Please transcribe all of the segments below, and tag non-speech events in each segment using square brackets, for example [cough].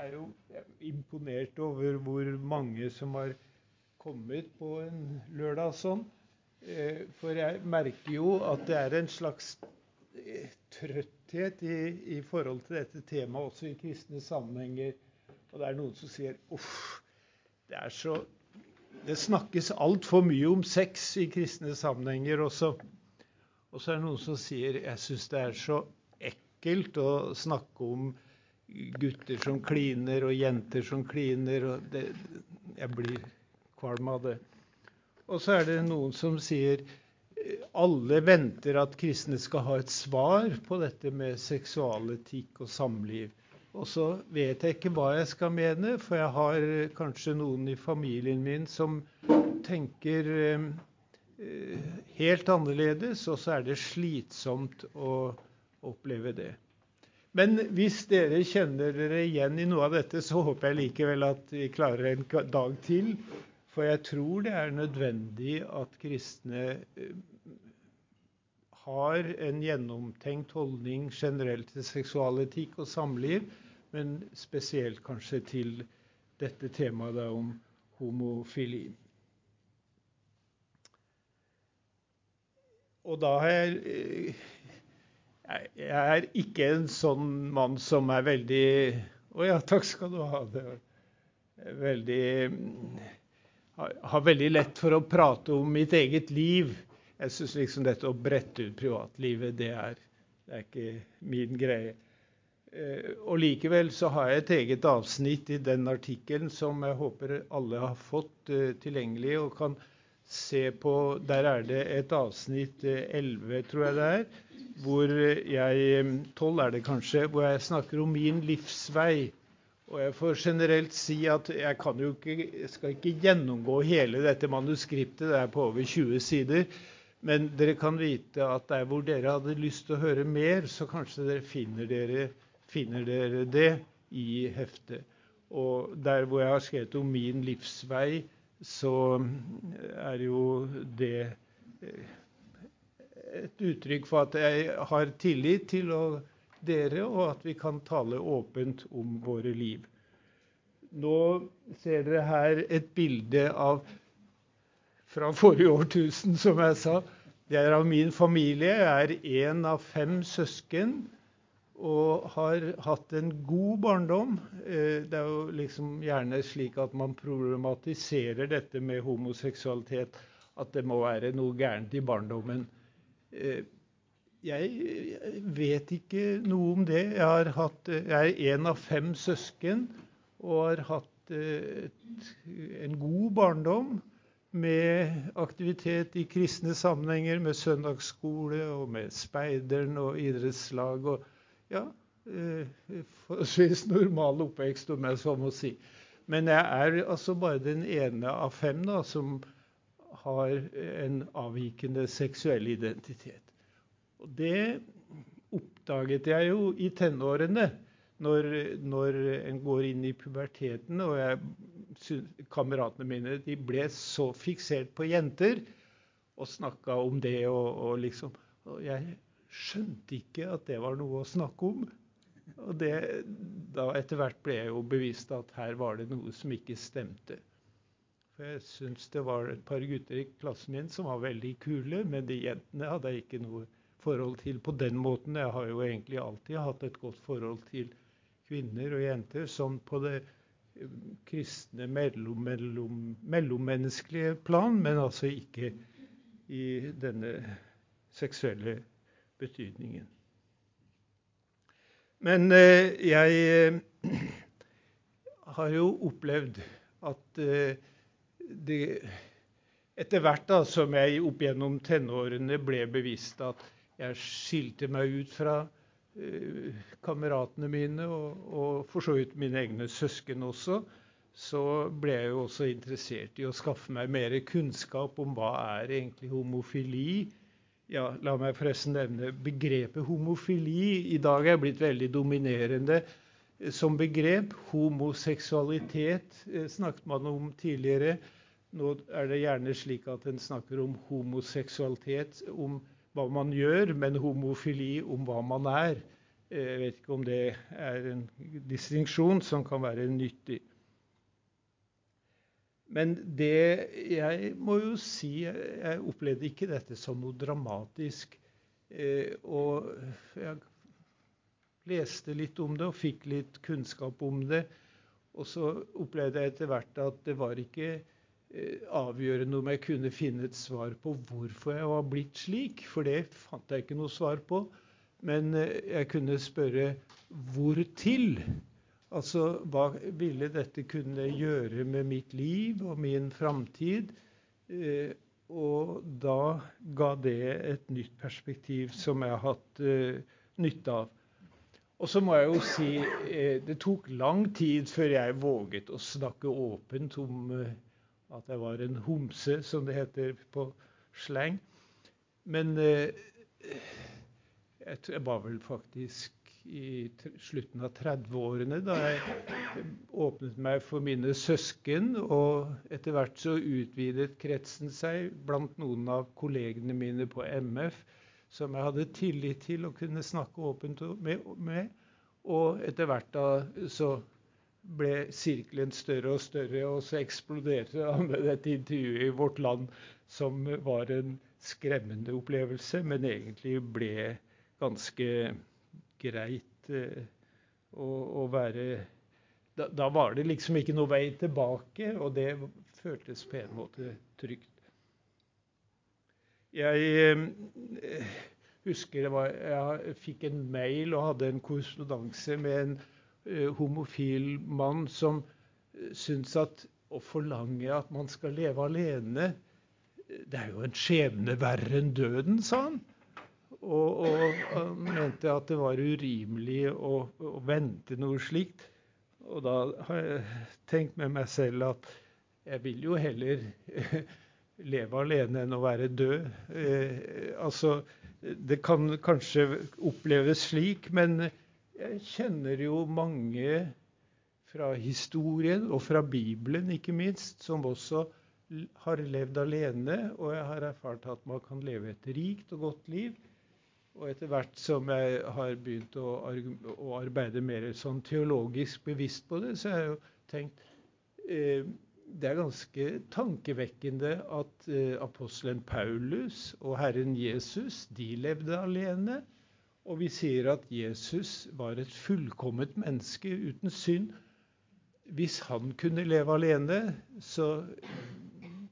er jo imponert over hvor mange som har kommet på en lørdag sånn. Eh, for jeg merker jo at det er en slags eh, trøtthet i, i forhold til dette temaet også i kristne sammenhenger. Og det er noen som sier uff, det er så Det snakkes altfor mye om sex i kristne sammenhenger også. Og så er det noen som sier jeg syns det er så ekkelt å snakke om gutter som kliner, og jenter som kliner. og det, Jeg blir kvalm av det. Og så er det noen som sier alle venter at kristne skal ha et svar på dette med seksualetikk og samliv. Og så vet jeg ikke hva jeg skal mene, for jeg har kanskje noen i familien min som tenker eh, helt annerledes, og så er det slitsomt å oppleve det. Men hvis dere kjenner dere igjen i noe av dette, så håper jeg likevel at vi klarer en dag til. For jeg tror det er nødvendig at kristne eh, har en gjennomtenkt holdning generelt til seksualetikk og samliv, men spesielt kanskje til dette temaet om homofili. Og da har jeg eh, jeg er ikke en sånn mann som er veldig Å ja, takk skal du ha. Det veldig Har veldig lett for å prate om mitt eget liv. Jeg syns liksom dette å brette ut privatlivet, det er, det er ikke min greie. Eh, og likevel så har jeg et eget avsnitt i den artikkelen som jeg håper alle har fått uh, tilgjengelig og kan se på. Der er det et avsnitt 11, uh, tror jeg det er, hvor jeg 12 er det kanskje, hvor jeg snakker om min livsvei. Og jeg får generelt si at jeg, ikke, skal ikke gjennomgå hele dette manuskriptet, det er på over 20 sider. Men dere kan vite at der hvor dere hadde lyst til å høre mer, så kanskje dere finner dere, finner dere det i heftet. Og der hvor jeg har skrevet om min livsvei, så er jo det eh, et uttrykk for at jeg har tillit til dere, og at vi kan tale åpent om våre liv. Nå ser dere her et bilde av fra forrige årtusen, som jeg sa. Det er av min familie. Jeg er én av fem søsken og har hatt en god barndom. Eh, det er jo liksom gjerne slik at man problematiserer dette med homoseksualitet. At det må være noe gærent i barndommen. Eh, jeg vet ikke noe om det. Jeg, hatt, jeg er en av fem søsken og har hatt et, en god barndom med aktivitet i kristne sammenhenger, med søndagsskole og med speideren og idrettslag. og ja, eh, forholdsvis normal oppvekst, om jeg så må si. Men jeg er altså bare den ene av fem da, som har en avvikende seksuell identitet. Og det oppdaget jeg jo i tenårene, når, når en går inn i puberteten. Og jeg, kameratene mine de ble så fiksert på jenter og snakka om det. Og, og, liksom, og jeg skjønte ikke at det var noe å snakke om. Og det, da etter hvert ble jeg jo bevisst at her var det noe som ikke stemte. For jeg syns det var et par gutter i klassen min som var veldig kule, men de jentene hadde jeg ikke noe forhold til på den måten. Jeg har jo egentlig alltid hatt et godt forhold til kvinner og jenter, sånn på det eh, kristne mellom, mellom, mellommenneskelige plan, men altså ikke i denne seksuelle betydningen. Men eh, jeg eh, [clears throat] har jo opplevd at det, etter hvert da, som jeg opp gjennom tenårene ble bevisst at jeg skilte meg ut fra uh, kameratene mine, og, og, for så vidt mine egne søsken også, så ble jeg jo også interessert i å skaffe meg mer kunnskap om hva er egentlig homofili. Ja, la meg forresten nevne begrepet homofili. I dag er blitt veldig dominerende som begrep. Homoseksualitet eh, snakket man om tidligere. Nå er det gjerne slik at en snakker om homoseksualitet, om hva man gjør, men homofili om hva man er. Jeg vet ikke om det er en distinksjon som kan være nyttig. Men det Jeg må jo si jeg opplevde ikke dette som noe dramatisk. Eh, og jeg leste litt om det og fikk litt kunnskap om det. Og så opplevde jeg etter hvert at det var ikke eh, avgjørende om jeg kunne finne et svar på hvorfor jeg var blitt slik, for det fant jeg ikke noe svar på. Men eh, jeg kunne spørre hvor til? Altså, hva ville dette kunne gjøre med mitt liv og min framtid? Eh, og da ga det et nytt perspektiv som jeg har hatt nytte av. Og så må jeg jo si det tok lang tid før jeg våget å snakke åpent om eh, at jeg var en homse, som det heter på slang. Men eh, jeg var vel faktisk i slutten av 30-årene, da jeg åpnet meg for mine søsken. Og etter hvert så utvidet kretsen seg blant noen av kollegene mine på MF, som jeg hadde tillit til å kunne snakke åpent med. Og etter hvert da så ble sirkelen større og større, og så eksploderte han med dette intervjuet i Vårt Land, som var en skremmende opplevelse, men egentlig ble ganske greit eh, å, å, være da, da, var det liksom ikke noe vei tilbake, og det føltes på en måte trygt. Jeg eh, husker var, jeg fikk en mail og hadde en korrespondanse med en homofil mann som syns at å forlange at man skal leve alene, eh, det er jo en skjebne verre enn døden, sa han. Og, og, han mente at det var urimelig å, å, vente noe slikt. Og da har jeg tenkt med meg selv at jeg vil jo heller [laughs] leve alene enn å være død. Eh, altså, det kan kanskje oppleves slik, men jeg kjenner jo mange fra historien, og fra Bibelen ikke minst, som også har levd alene. Og jeg har erfart at man kan leve et rikt og godt liv og etter hvert som jeg har begynt å, arbeide mer sånn teologisk bevisst på det, så har jeg jo tenkt eh, det er ganske tankevekkende at eh, apostelen Paulus og Herren Jesus de levde alene. Og vi sier at Jesus var et fullkomment menneske uten synd. Hvis han kunne leve alene, så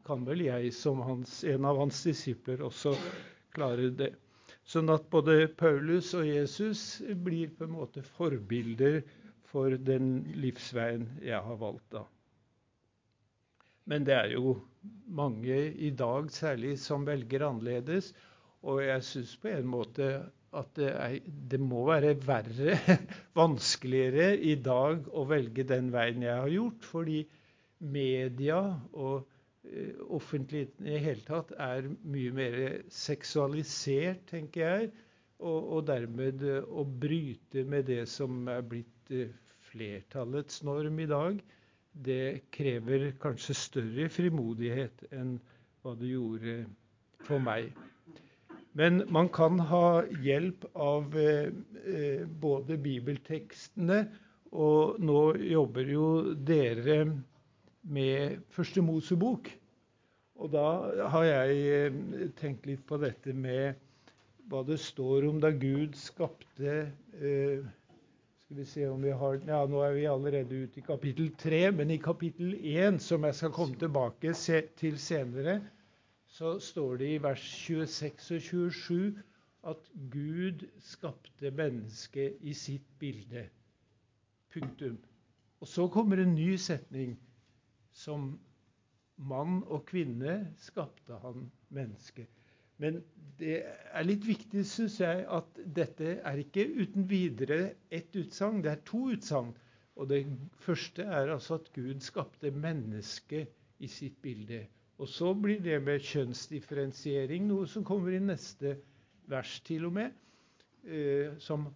kan vel jeg som hans, en av hans disipler også klare det. Sånn at både Paulus og Jesus blir på en måte forbilder for den livsveien jeg har valgt. da. Men det er jo mange i dag særlig som velger annerledes. Og jeg syns på en måte at det, er, det, må være verre, [laughs] vanskeligere i dag å velge den veien jeg har gjort. Fordi media og Eh, offentligheten i hele tatt er mye mer seksualisert, tenker jeg. Og, og, dermed eh, å bryte med det som er blitt eh, flertallets norm i dag, det krever kanskje større frimodighet enn hva det gjorde for meg. Men man kan ha hjelp av eh, både bibeltekstene, og nå jobber jo dere med Første Mosebok. Og da har jeg eh, tenkt litt på dette med hva det står om da Gud skapte eh, Skal vi se om vi har Ja, nå er vi allerede ute i kapittel 3, men i kapittel 1, som jeg skal komme tilbake til senere, så står det i vers 26 og 27 at Gud skapte mennesket i sitt bilde. Punktum. Og så kommer en ny setning som mann og kvinne skapte han mennesket. Men det er litt viktig, syns jeg, at dette er ikke uten videre ett utsagn. Det er to utsagn. Og det første er altså at Gud skapte mennesket i sitt bilde. Og så blir det med kjønnsdifferensiering noe som kommer i neste vers, til og med. Eh, som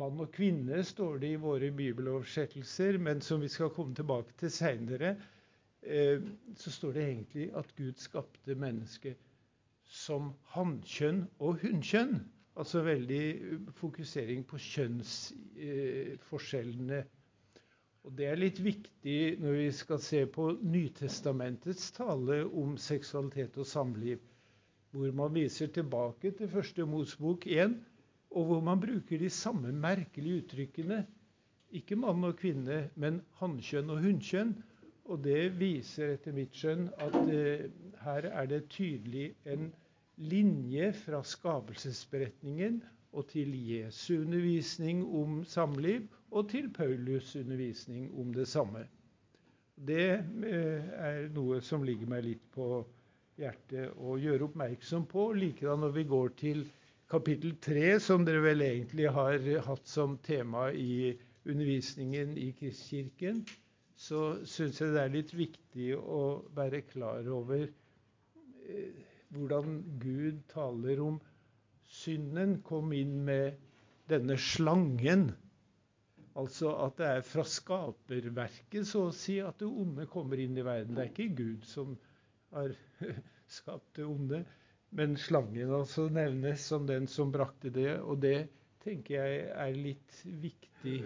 mann og kvinne står det i våre bibeloversettelser, men som vi skal komme tilbake til seinere. Eh, så står det egentlig at Gud skapte mennesket som hannkjønn og hunnkjønn. Altså veldig fokusering på kjønnsforskjellene. Eh, og Det er litt viktig når vi skal se på Nytestamentets tale om seksualitet og samliv, hvor man viser tilbake til første Mosbok 1, og hvor man bruker de samme merkelige uttrykkene. Ikke mann og kvinne, men hannkjønn og hunnkjønn. Og det viser etter mitt skjønn at eh, her er det tydelig en linje fra skapelsesberetningen og til Jesu undervisning om samliv og til Paulus' undervisning om det samme. Det eh, er noe som ligger meg litt på hjertet å gjøre oppmerksom på. Likedan når vi går til kapittel 3, som dere vel egentlig har hatt som tema i undervisningen i Kristkirken, så syns jeg det er litt viktig å være klar over eh, hvordan Gud taler om synden kom inn med denne slangen. Altså at det er fra skaperverket så å si at det onde kommer inn i verden. Det er ikke Gud som har [laughs] skapt det onde, men slangen altså nevnes som den som brakte det. Og det tenker jeg er litt viktig.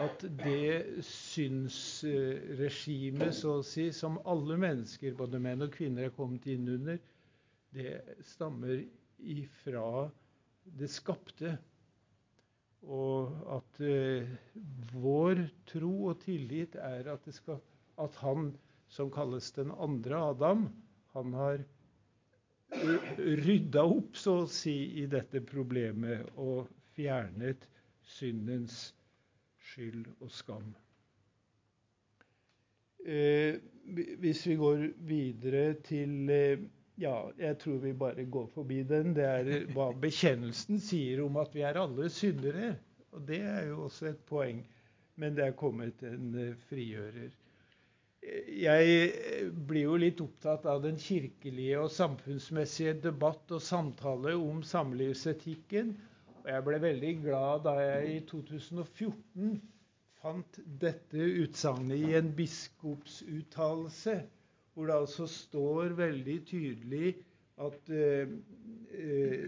At det synsregimet, så å si, som alle mennesker, både menn og kvinner, er kommet inn under, det stammer ifra det skapte. Og at eh, vår tro og tillit er at, skal, at, han som kalles den andre Adam, han har rydda opp, så å si, i dette problemet og fjernet syndens skyld og skam. Eh, hvis vi går videre til eh, ja, jeg tror vi bare går forbi den. Det er hva bekjennelsen sier om at vi er alle syndere. Og det er jo også et poeng. Men det er kommet en eh, frigjører. Jeg eh, blir jo litt opptatt av den kirkelige og samfunnsmessige debatt og samtale om samlivsetikken. Og jeg ble veldig glad da jeg i 2014 fant dette utsagnet i en biskopsuttalelse hvor det altså står veldig tydelig at eh, eh,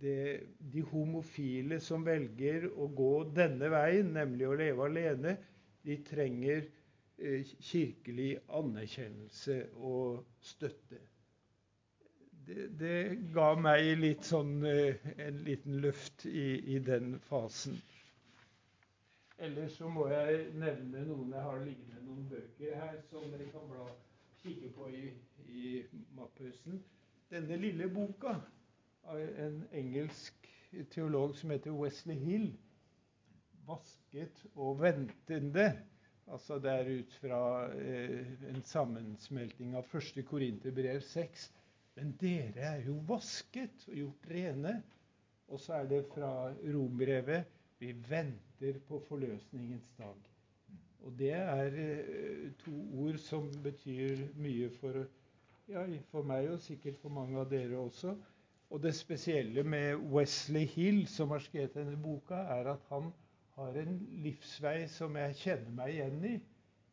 det, de homofile som velger å gå denne veien, nemlig å leve alene, de trenger eh, kirkelig anerkjennelse og støtte. Det, det, ga meg litt sånn, eh, en liten løft i, i den fasen. Ellers så må jeg nevne noen Jeg har liggende noen bøker her som dere kan bla kikke på i, i mapphusen. Denne lille boka en engelsk teolog som heter Wesley Hill, 'Vasket og ventende'. Altså Det er ut fra eh, en sammensmelting av første Korinterbrev 6. Men dere er jo vasket og gjort rene. Og så er det fra Rombrevet vi venter på forløsningens dag. Og det er eh, to ord som betyr mye for, ja, for meg og sikkert for mange av dere også. Og det spesielle med Wesley Hill, som har skrevet denne boka, er at han har en livsvei som jeg kjenner meg igjen i.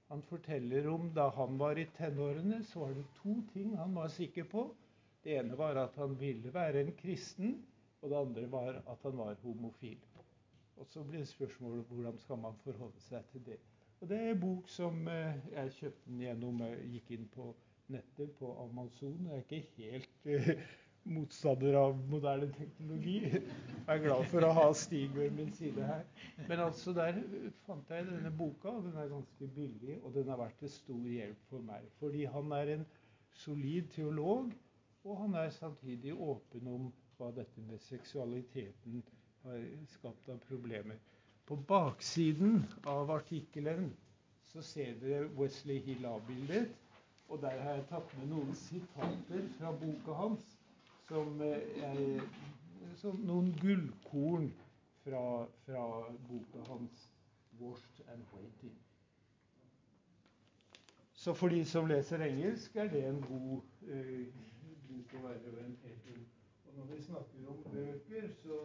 Han forteller om da han var i tenårene, så var det to ting han var sikker på. Det ene var at han ville være en kristen, og det andre var at han var homofil. Og så blir spørsmålet hvordan skal man forholde seg til det. Og Det er en bok som eh, jeg kjøpte den gjennom eh, gikk inn på nettet på Amazon. Jeg er ikke helt uh, motstander av moderne teknologi. Jeg er glad for å ha Stig ved min side her. Men altså der fant jeg denne boka, og den er ganske billig. Og den har vært til stor hjelp for meg. Fordi han er en solid teolog, og han er samtidig åpen om hva dette med seksualiteten har skapt av problemer. På baksiden av artikkelen så ser dere Wesley Hill avbildet. Og der har jeg tatt med noen sitater fra boka hans. Som, eh, jeg, som noen gullkorn fra, fra, boka hans 'Washed and Waiting'. Så for de som leser engelsk, er det en god uh, bok å være orientert. Og når vi snakker om bøker, så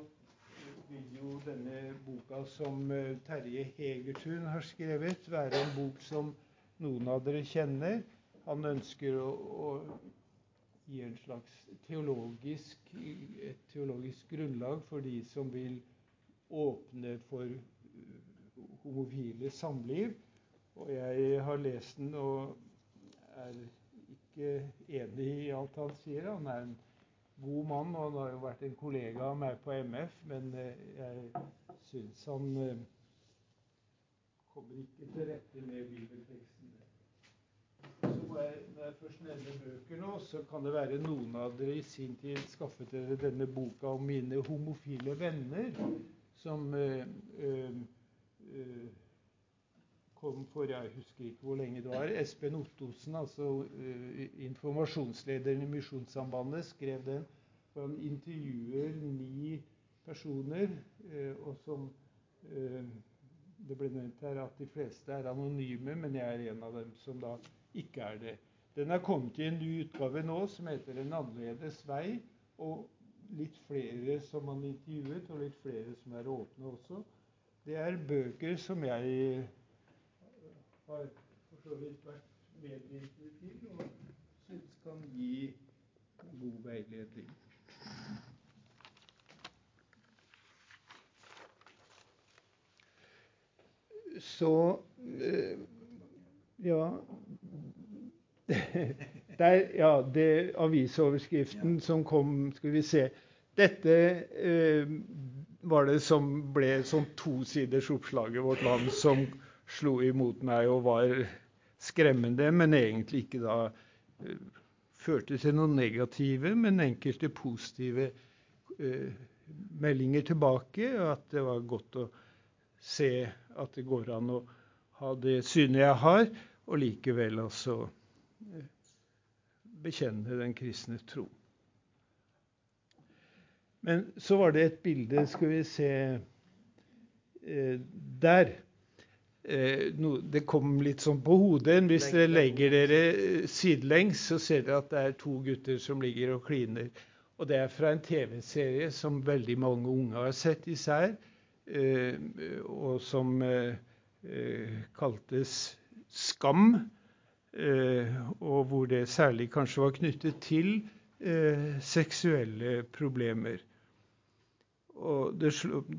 vil jo denne boka som eh, Terje Hegertun har skrevet, være en bok som noen av dere kjenner. Han ønsker å, å gi en slags teologisk, et teologisk grunnlag for de som vil åpne for homofile samliv. Og jeg har lest den og er ikke enig i alt han sier. Han er en god mann, og han har jo vært en kollega av meg på MF, men jeg syns han kommer ikke til rette med bibelteksten. Så jeg, når jeg først nevner bøker nå, så kan det være noen av dere i sin tid skaffet dere denne boka om mine homofile venner, som øh, øh, kom for Jeg husker ikke hvor lenge det var. Espen Ottosen, altså øh, informasjonslederen i Misjonssambandet, skrev den. For Han intervjuer ni personer, og som det ble nevnt her at de fleste er anonyme, men jeg er en av dem som da ikke er det. Den er kommet i en ny utgave nå som heter 'En annerledes vei'. Og litt flere som man intervjuet, og litt flere som er åpne også. Det er bøker som jeg har for så vidt vært medvirkende til og syns kan gi god veiledning. Så eh, ja Der, ja, det avisoverskriften som kom Skal vi se. Dette eh, var det som ble sånn tosiders oppslag i Vårt Land som slo imot meg og var skremmende, men egentlig ikke da eh, førte til noe negative, men enkelte positive eh, meldinger tilbake. At det var godt å se at det går an å ha det synet jeg har, og likevel altså bekjenne den kristne tro. Men så var det et bilde Skal vi se eh, Der. Eh, det kom litt sånn på hodet. Hvis dere legger dere sidelengs, så ser dere at det er to gutter som ligger og kliner. Og det er fra en TV-serie som veldig mange unge har sett især, og som kaltes Skam. Eh, og hvor det særlig kanskje var knyttet til eh, seksuelle problemer. Og det,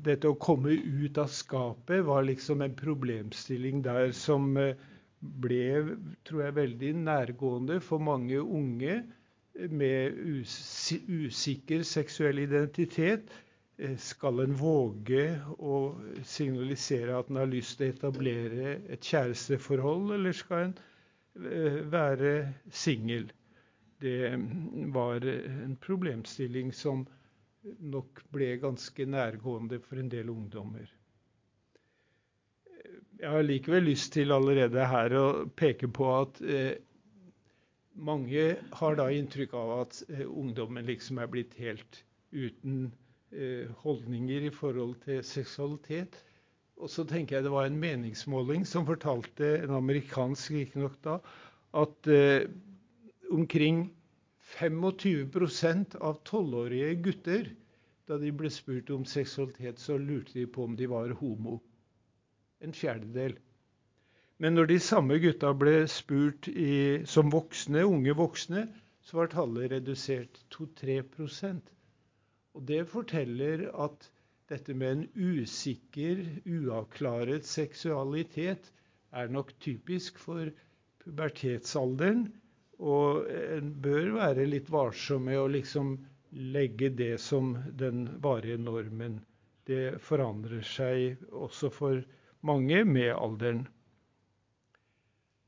dette å komme ut av skapet var liksom en problemstilling der som eh, ble, tror jeg, veldig nærgående for mange unge med usikker seksuell identitet. Skal en våge å signalisere at en har lyst til å etablere et kjæresteforhold, eller skal en være singel. Det var en problemstilling som nok ble ganske nærgående for en del ungdommer. Jeg har likevel lyst til allerede her å peke på at eh, mange har da inntrykk av at eh, ungdommen liksom er blitt helt uten eh, holdninger i forhold til seksualitet. Og så tenker jeg det var en meningsmåling som fortalte, en amerikansk riktignok da, at eh, omkring 25% av tolvårige gutter, da de ble spurt om seksualitet, så lurte de på om de var homo. En fjerdedel. Men når de samme gutta ble spurt i, som voksne, unge voksne, så var tallet redusert 2-3% Og det forteller at dette med en usikker, uavklaret seksualitet er nok typisk for pubertetsalderen. Og en bør være litt varsom med å liksom legge det som den varige normen. Det forandrer seg også for mange med alderen.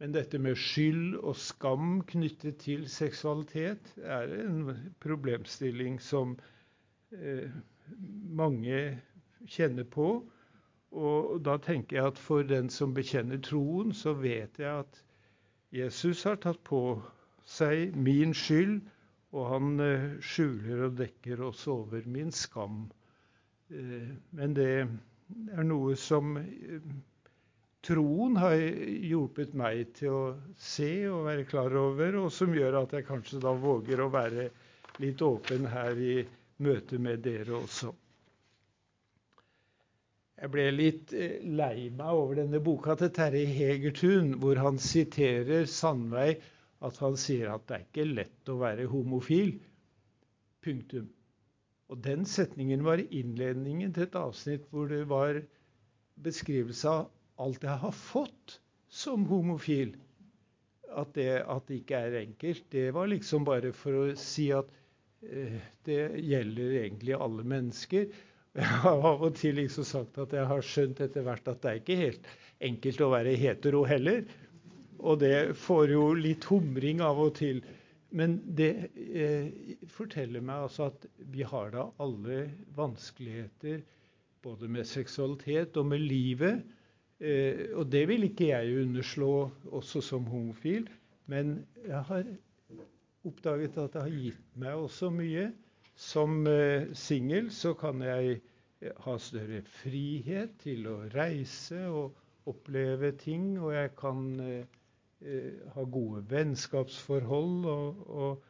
Men dette med skyld og skam knyttet til seksualitet er en problemstilling som mange kjenner på. Og da tenker jeg at for den som bekjenner troen, så vet jeg at Jesus har tatt på seg min skyld, og han eh, skjuler og dekker oss over min skam. Eh, men det er noe som eh, troen har hjulpet meg til å se og være klar over, og som gjør at jeg kanskje da våger å være litt åpen her i møte med dere også. Jeg ble litt eh, lei meg over denne boka til Terje Hegertun, hvor han siterer Sandveig at han sier at det er ikke lett å være homofil. Punktum. Og den setningen var innledningen til et avsnitt hvor det var beskrivelse av alt jeg har fått som homofil. At det, at det ikke er enkelt, det var liksom bare for å si at det gjelder egentlig alle mennesker. [laughs] Jeg har av og til liksom sagt at jeg har skjønt etter hvert at det er ikke helt enkelt å være hetero heller. Og det får jo litt humring av og til. Men det eh, forteller meg altså at vi har da alle vanskeligheter både med seksualitet og med livet. Eh, og det vil ikke jeg underslå også som homofil. Men jeg har oppdaget at det har gitt meg også mye. Som eh, singel så kan jeg ha større frihet til å reise og oppleve ting, og jeg kan eh, Eh, ha gode vennskapsforhold og, og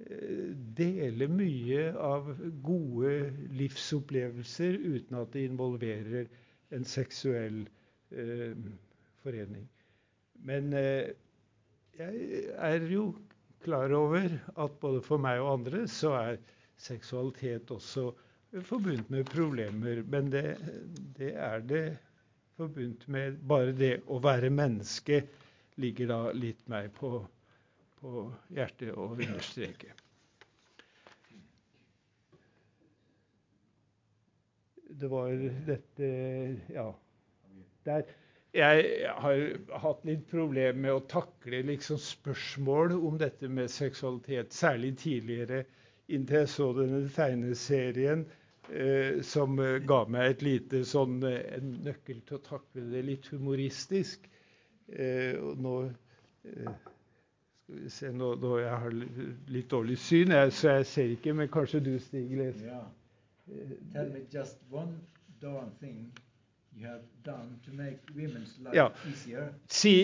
eh, dele mye av gode livsopplevelser uten at det involverer en seksuell eh, forening. Men eh, jeg er jo klar over at både for meg og andre så er seksualitet også forbundet med problemer. Men det, det er det forbundet med bare det å være menneske ligger da litt meg på, på hjertet å understreke. Det var dette Ja. Der. Jeg har hatt litt problemer med å takle liksom spørsmål om dette med seksualitet, særlig tidligere, inntil jeg så denne tegneserien eh, som ga meg et lite sånn, en nøkkel til å takle det litt humoristisk. Eh, og nå eh, skal vi se, nå, nå Jeg har litt dårlig syn, jeg, så jeg ser ikke, men kanskje du, Stig, leser. Yeah. Tell me just one darn thing ja. Si,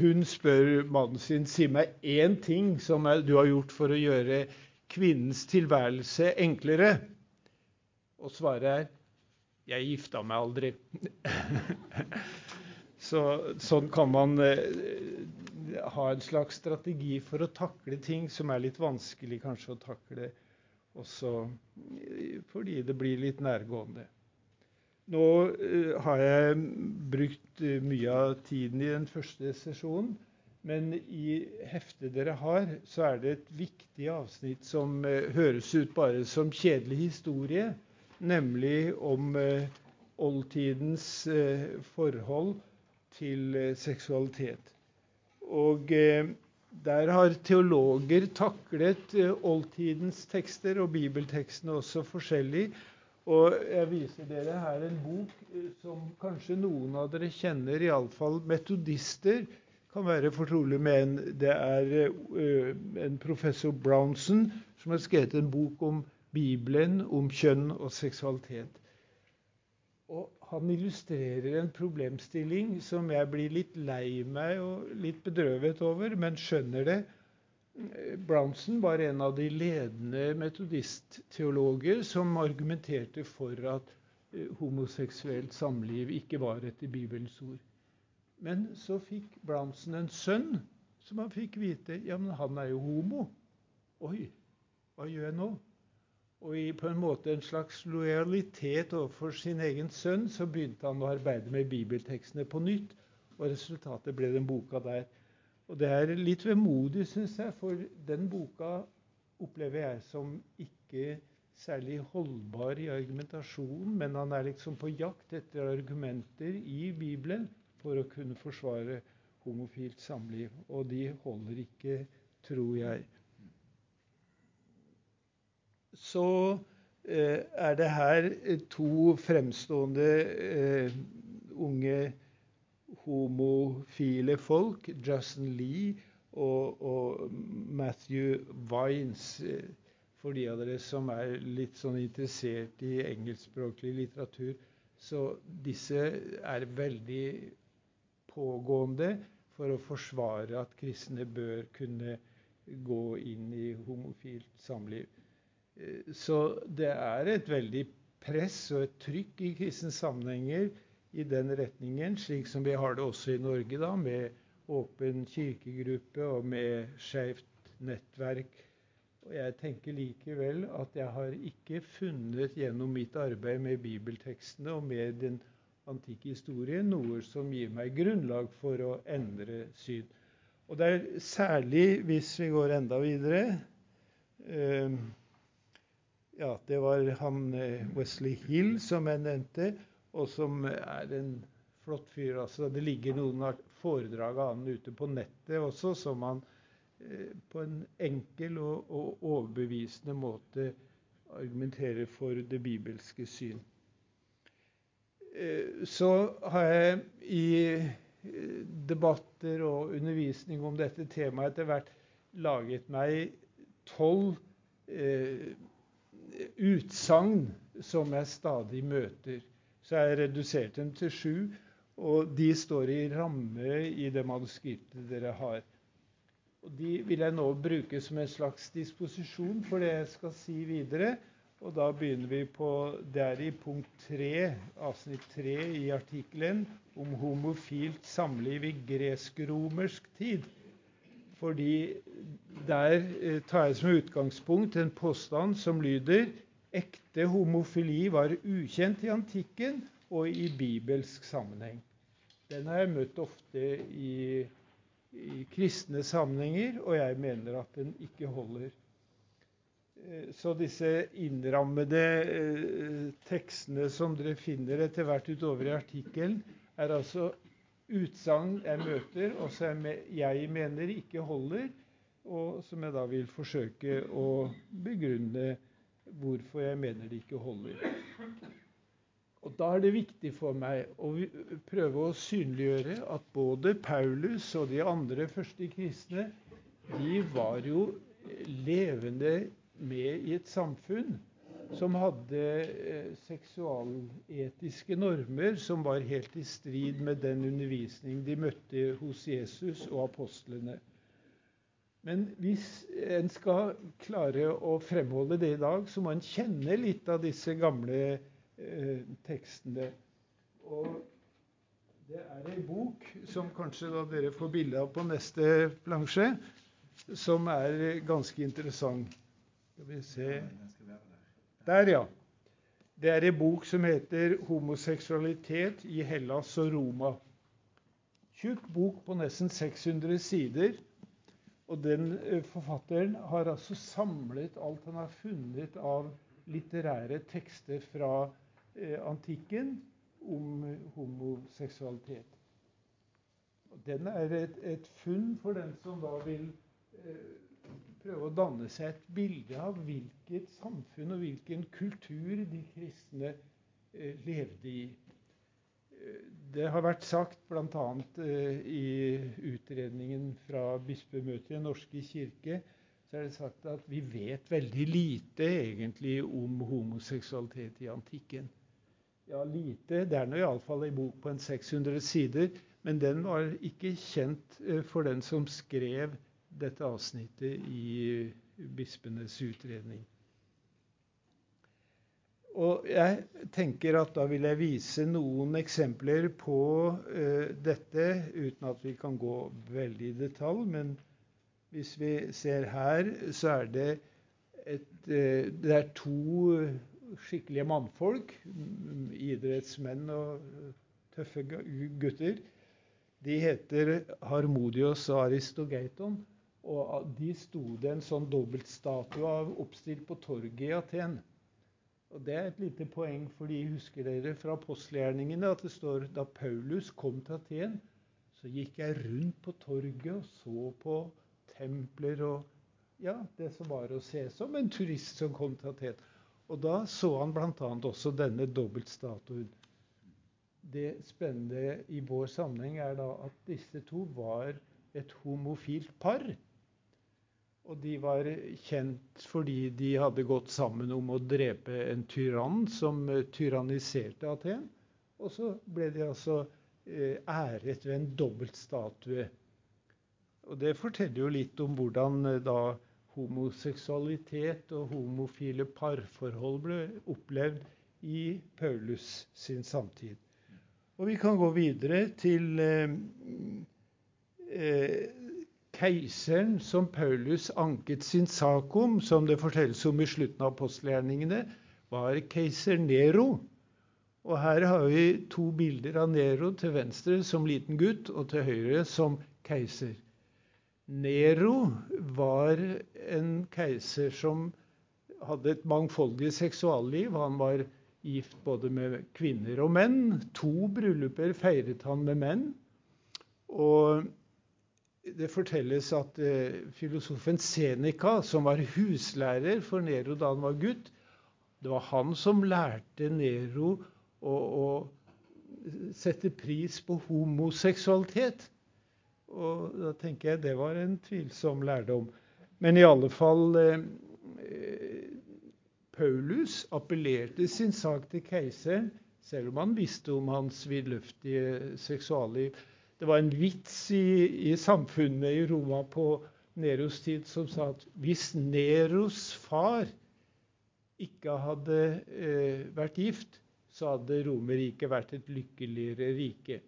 hun spør mannen sin si meg én ting som du har gjort for å gjøre kvinnens tilværelse enklere. Og svaret er 'Jeg gifta meg aldri'. [laughs] Så, sånn kan man eh, ha en slags strategi for å takle ting som er litt vanskelig kanskje å takle også eh, fordi det blir litt nærgående. Nå eh, har jeg brukt eh, mye av tiden i den første sesjonen. Men i heftet dere har, så er det et viktig avsnitt som eh, høres ut bare som kjedelig historie, nemlig om oldtidens forhold til seksualitet. Og der har teologer taklet oldtidens tekster og bibeltekstene også forskjellig. Og jeg viser dere her en bok som kanskje noen av dere kjenner, iallfall metodister kan være fortrolig med. En. Det er en professor Brownson som har skrevet en bok om Bibelen, om kjønn og seksualitet. Og han illustrerer en problemstilling som jeg blir litt lei meg og litt bedrøvet over, men skjønner det. Brownson var en av de ledende metodistteologer som argumenterte for at eh, homoseksuelt samliv ikke var etter Bibelens ord. Men så fikk Brownson en sønn som han fikk vite ja, men han er jo homo. Oi, hva gjør jeg nå? Og i på en måte en slags lojalitet overfor sin egen sønn så begynte han å arbeide med bibeltekstene på nytt. Og resultatet ble den boka der. Og det er litt vemodig, syns jeg, for den boka opplever jeg som ikke særlig holdbar i argumentasjonen, men han er liksom på jakt etter argumenter i Bibelen for å kunne forsvare homofilt samliv. Og de holder ikke, tror jeg så eh, er det her to fremstående eh, unge homofile folk, Justin Lee og, og Matthew Vines. For de av dere som er litt sånn interessert i engelskspråklig litteratur. Så disse er veldig pågående for å forsvare at kristne bør kunne gå inn i homofilt samliv. Eh, så det er et veldig press og et trykk i kristne sammenhenger i den retningen, slik som vi har det også i Norge, da, med åpen kirkegruppe og med Skeivt nettverk. Og jeg tenker likevel at jeg har ikke funnet gjennom mitt arbeid med bibeltekstene og med den antikke historien noe som gir meg grunnlag for å endre syn. Og det er særlig hvis vi går enda videre eh, Ja, det var han eh, Wesley Hill som jeg nevnte, og som er en flott fyr. Altså, det ligger noen foredrag av han ute på nettet også, som han eh, på en enkel og, og overbevisende måte argumenterer for det bibelske syn. Eh, så har jeg i eh, debatter og undervisning om dette temaet etter hvert laget meg tolv utsagn som jeg stadig møter. Så jeg reduserte redusert dem til sju. Og de står i ramme i det manuskriptet dere har. Og De vil jeg nå bruke som en slags disposisjon for det jeg skal si videre. Og da begynner vi på Det er i punkt tre, avsnitt tre i artikkelen om homofilt samliv i gresk-romersk tid. Fordi der eh, tar jeg som utgangspunkt en påstand som lyder ekte homofili var ukjent i antikken og i bibelsk sammenheng. Den har jeg møtt ofte i, i kristne sammenhenger, og jeg mener at den ikke holder. Eh, så disse innrammede eh, tekstene som dere finner etter hvert utover i artikkelen, er altså utsagn jeg møter, og som jeg mener ikke holder, og som jeg da vil forsøke å begrunne hvorfor jeg mener de ikke holder. Og Da er det viktig for meg å prøve å synliggjøre at både Paulus og de andre første kristne de var jo levende med i et samfunn som hadde eh, seksualetiske normer som var helt i strid med den undervisning de møtte hos Jesus og apostlene. Men hvis en skal klare å fremholde det i dag, så må en kjenne litt av disse gamle eh, tekstene. Og det er ei bok som kanskje da dere får bilde av på neste plansje, som er ganske interessant. Skal vi se Der, ja. Det er ei bok som heter 'Homoseksualitet i Hellas og Roma'. Tjukk bok på nesten 600 sider. Og den eh, forfatteren har altså samlet alt han har funnet av litterære tekster fra Eh, antikken om homoseksualitet. Den er et, et, funn for den som da vil eh, prøve å danne seg et bilde av hvilket samfunn og hvilken kultur de kristne eh, levde i. Eh, det har vært sagt bl.a. Eh, i utredningen fra bispemøtet i Den norske kirke så er det sagt at vi vet veldig lite egentlig om homoseksualitet i antikken. Ja, lite. Det er nå iallfall en bok på en 600 sider. Men den var ikke kjent eh, for den som skrev dette avsnittet i bispenes utredning. Og jeg tenker at Da vil jeg vise noen eksempler på uh, dette, uten at vi kan gå veldig i detalj. Men hvis vi ser her, så er det, et, uh, det er to skikkelige mannfolk, idrettsmenn og tøffe gutter. De heter Harmodios og Aristogeiton. Og de sto det en sånn dobbeltstatue av oppstilt på torget i Aten. Og Det er et lite poeng, fordi husker dere fra apostelgjerningene at det står da Paulus kom til Aten, så gikk jeg rundt på torget og så på templer og ja, det som var å se som en turist som kom til Aten. Og da så han bl.a. også denne dobbeltstatuen. Det spennende i vår sammenheng er da at disse to var et homofilt par. Og de var kjent fordi de hadde gått sammen om å drepe en tyrann som tyranniserte Aten. Og så ble de altså eh, æret ved en dobbeltstatue. Og det forteller jo litt om hvordan eh, da homoseksualitet og homofile parforhold ble opplevd i Paulus sin samtid. Og Vi kan gå videre til eh, keiseren som Paulus anket sin sak om, som det fortelles om i slutten av apostelgjerningene, var keiser Nero. Og her har vi to bilder av Nero til venstre som liten gutt, og til høyre som keiser. Nero var en keiser som hadde et mangfoldig seksualliv. Han var gift både med kvinner og menn. To brylluper feiret han med menn. Og det fortelles at eh, filosofen Seneca, som var huslærer for Nero da han var gutt, det var han som lærte Nero å, å sette pris på homoseksualitet. Og da tenker jeg det var en tvilsom lærdom. Men i alle fall eh, Paulus appellerte sin sak til keiseren, selv om han visste om hans vidløftige seksualliv. Det var en vits i, i samfunnet i Roma på Neros tid som sa at hvis Neros far ikke hadde eh, vært gift, så hadde Romerriket vært et lykkeligere rike.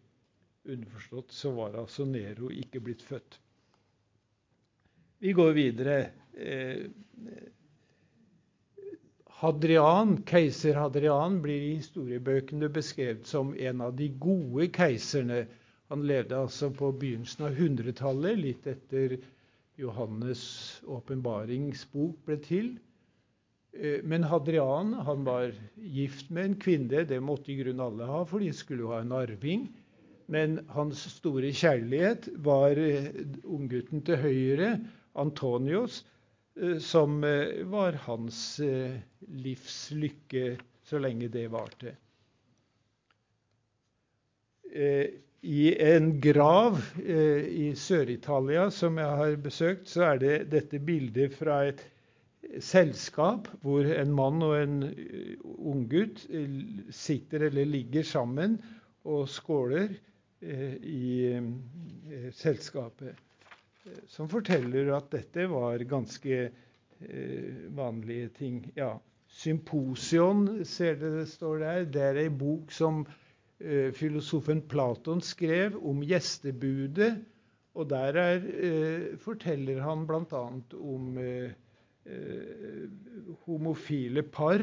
Underforstått så var altså Nero ikke blitt født. Vi går videre. Eh, Hadrian, Keiser Hadrian blir i historiebøkene beskrevet som en av de gode keiserne. Han levde altså på begynnelsen av 100-tallet, litt etter Johannes' åpenbaringsbok ble til. Eh, men Hadrian han var gift med en kvinne. Det måtte i grunnen alle ha, for de skulle jo ha en arving. Men hans store kjærlighet var eh, unggutten til høyre, Antonios, Eh, som var hans livslykke livs lykke så lenge det varte. I en grav i Sør-Italia som jeg har besøkt, så er det dette bildet fra et selskap hvor en mann og en unggutt sitter eller ligger sammen og skåler i selskapet som forteller at dette var ganske eh, vanlige ting. Ja, Symposion ser dere står der. Det er ei bok som eh, filosofen Platon skrev om gjestebudet. Og der er, eh, forteller han bl.a. om eh, eh, homofile par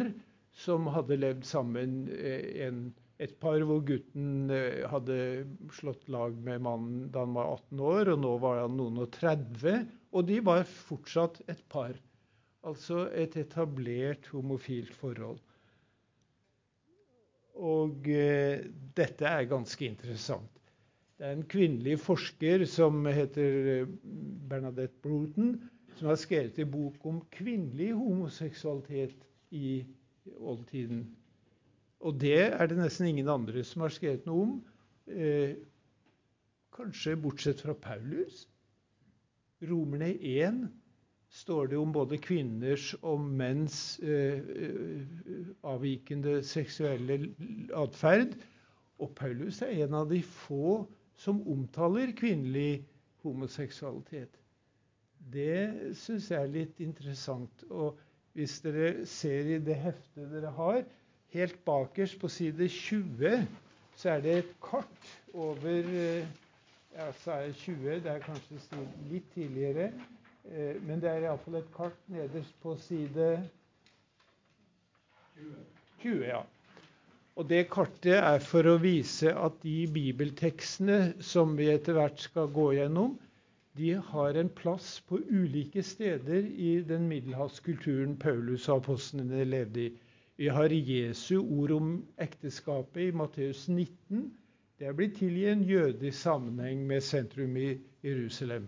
som hadde levd sammen eh, en et par hvor gutten eh, hadde slått lag med mannen da han var 18 år, og nå var han noen og 30. Og de var fortsatt et par. Altså et etablert homofilt forhold. Og eh, dette er ganske interessant. Det er en kvinnelig forsker som heter eh, Bernadette Bruton, som har skrevet en bok om kvinnelig homoseksualitet i oldtiden. Og det er det nesten ingen andre som har skrevet noe om. Eh, kanskje bortsett fra Paulus. Romerne 1 står det om både kvinners og menns eh, avvikende seksuelle atferd. Og Paulus er en av de få som omtaler kvinnelig homoseksualitet. Det syns jeg er litt interessant. Og hvis dere ser i det heftet dere har, Helt bakerst på side 20 så er det et kart over eh, ja, så er det 20, det er kanskje litt tidligere. Eh, men det er iallfall et kart nederst på side 20. ja. Og det kartet er for å vise at de bibeltekstene som vi etter hvert skal gå gjennom, de har en plass på ulike steder i den middelhavskulturen Paulus og apostlene levde i. Vi har Jesu ord om ekteskapet i Matteus 19. Det er blitt til i en jødisk sammenheng med sentrum i Jerusalem.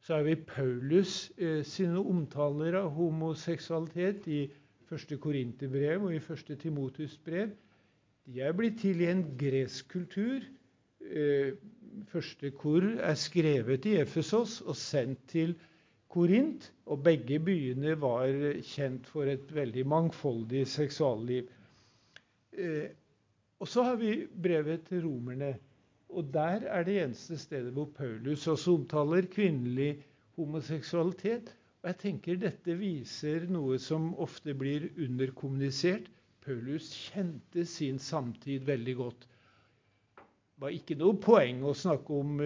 Så har vi Paulus eh, sine omtaler av homoseksualitet i 1. Korinterbrev og i 1. Timotus brev. De er blitt til i en gresk kultur. Eh, første kor er skrevet i Efesos og sendt til Korint, og begge byene var kjent for et veldig mangfoldig seksualliv. Eh, og så har vi brevet til romerne. Og der er det eneste stedet hvor Paulus også omtaler kvinnelig homoseksualitet. Og jeg tenker dette viser noe som ofte blir underkommunisert. Paulus kjente sin samtid veldig godt. Det var ikke noe poeng å snakke om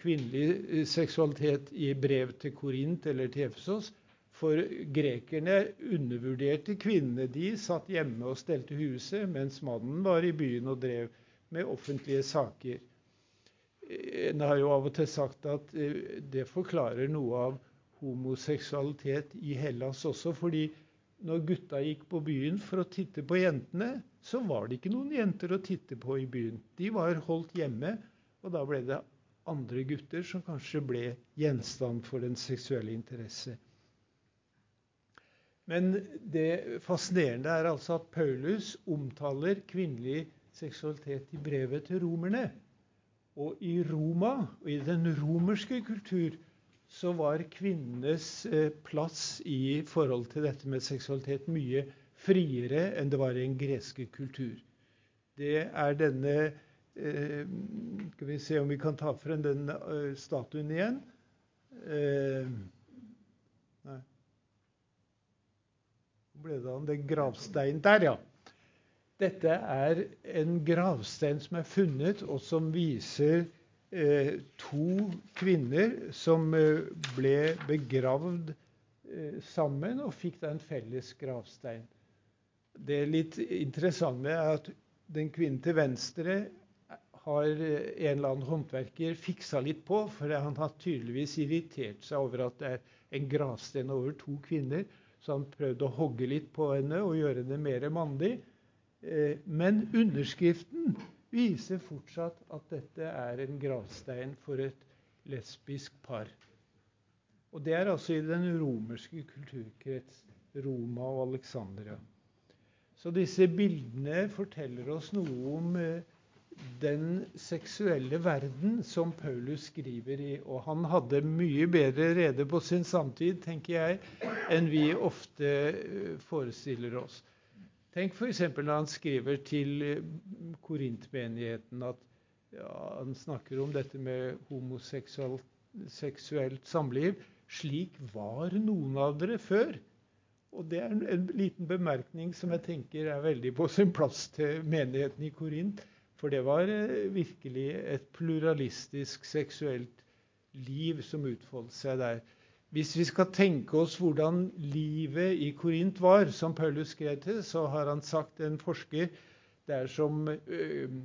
kvinnelig seksualitet i brev til Korint eller til Efesos. For grekerne undervurderte kvinnene. De satt hjemme og stelte huset, mens mannen var i byen og drev med offentlige saker. En har jo av og til sagt at det forklarer noe av homoseksualitet i Hellas også. fordi når gutta gikk på byen for å titte på jentene, så var det ikke noen jenter å titte på i byen. De var holdt hjemme, og da ble det andre gutter som kanskje ble gjenstand for den seksuelle interesse. Men det fascinerende er altså at Paulus omtaler kvinnelig seksualitet i brevet til romerne. Og i Roma, og i den romerske kultur, så var kvinnenes eh, plass i forhold til dette med seksualitet mye friere enn det var i den greske kultur. Det er denne eh, Skal vi se om vi kan ta frem den uh, statuen igjen. Nei. Hvor ble det av den gravsteinen? Der, ja. Dette er en gravstein som er funnet, og som viser Eh, to kvinner som eh, ble begravd eh, sammen og fikk da en felles gravstein. Det litt interessante er at den kvinnen til venstre har en eller annen håndverker fiksa litt på, for han har tydeligvis irritert seg over at det er en gravstein over to kvinner. Så han prøvde å hogge litt på henne og gjøre det mer mandig. Men underskriften viser fortsatt at dette er en gravstein for et lesbisk par. Og det er altså i den romerske kulturkrets, Roma og Alexandria. Så disse bildene forteller oss noe om eh, den seksuelle verden som Paulus skriver i. Og han hadde mye bedre rede på sin samtid, tenker jeg, enn vi ofte eh, forestiller oss. Tenk f.eks. når han skriver til eh, korintmenigheten at ja, han snakker om dette med homoseksuelt samliv. Slik var noen av dere før. Og det er en, en, liten bemerkning som jeg tenker er veldig på sin plass til menigheten i Korint. For det var eh, virkelig et pluralistisk seksuelt liv som utfoldet seg der. Hvis vi skal tenke oss hvordan livet i Korint var, som Paulus skrev til, så har han sagt en forsker det er som uh,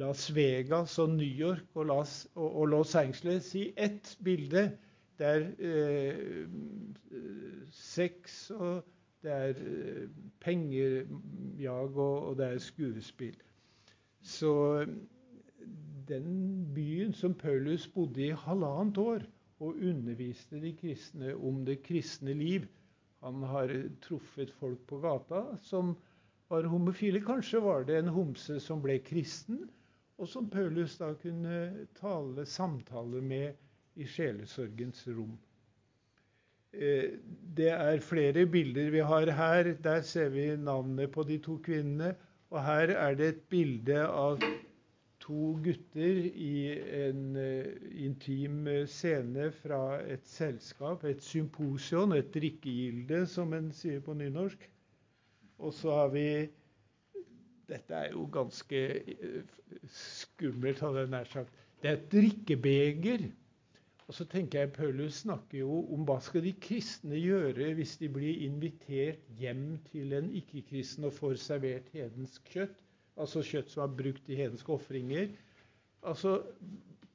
Las Vegas og New York og, Las, og, Los Angeles i ett bilde. Det er eh, sex, og det er uh, pengejag, og, og det er skuespill. Så den byen som Paulus bodde i halvannet år, og underviste de kristne om det kristne liv. Han har truffet folk på gata som var homofile. Kanskje var det en homse som ble kristen, og som Paulus da kunne tale samtale med i sjelesorgens rom. Eh, det er flere bilder vi har her. Der ser vi navnet på de to kvinnene. Og her er det et bilde av to gutter i en uh, intim eh, scene fra et selskap, et symposion, et drikkegilde, som en sier på nynorsk. Og så har vi Dette er jo ganske uh, skummelt, hadde jeg nær sagt. Det er et drikkebeger. Og så tenker jeg Paulus snakker jo om hva skal de kristne gjøre hvis de blir invitert hjem til en ikke-kristen og får servert hedensk kjøtt altså kjøtt som er brukt i hedenske ofringer. Altså,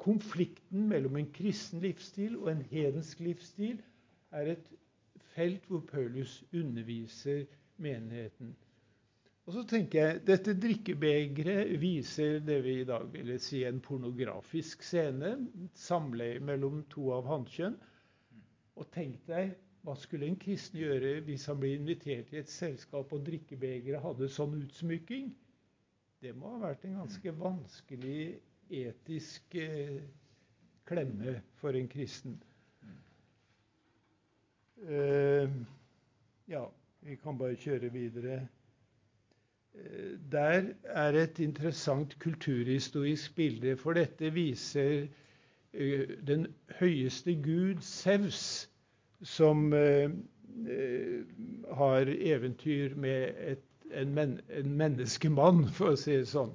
konflikten mellom en kristen livsstil og en hedensk livsstil er et felt hvor Paulus underviser menigheten. Og så tenker jeg, Dette drikkebegeret viser det vi i dag ville si en pornografisk scene. Samleie mellom to av hannkjønn. Og tenk deg, hva skulle en kristen gjøre hvis han ble invitert i et selskap og drikkebegeret hadde sånn utsmykking? Det må ha vært en ganske vanskelig etisk eh, klemme for en kristen. Eh, ja, vi kan bare kjøre videre. Eh, der er et interessant kulturhistorisk bilde, for dette viser uh, den høyeste gud, Sevs, som har eventyr med et en, men, en menneskemann, for å si det sånn.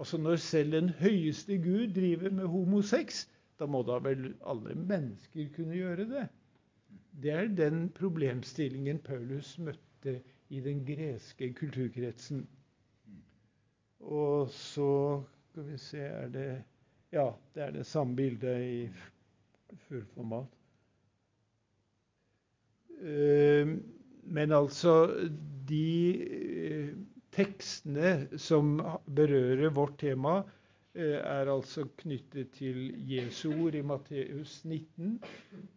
Altså Når selv den høyeste Gud driver med homosex, da må da vel alle mennesker kunne gjøre det? Det er den problemstillingen Paulus møtte i den greske kulturkretsen. Og så skal vi se er det, Ja, det er det samme bildet i fullformat. Uh, men altså de uh, tekstene som berører vårt tema, uh, er altså knyttet til Jesu ord i Matteus 19,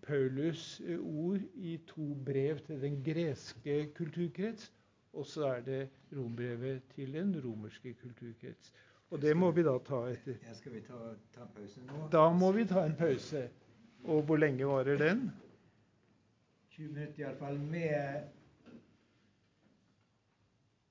Paulus ord i to brev til den greske kulturkrets, og så er det rombrevet til den romerske kulturkrets. Og det må vi da ta etter. Ja, skal vi ta, ta pause nå? Da må vi ta en pause. Og hvor lenge varer den? 20 minutter iallfall, med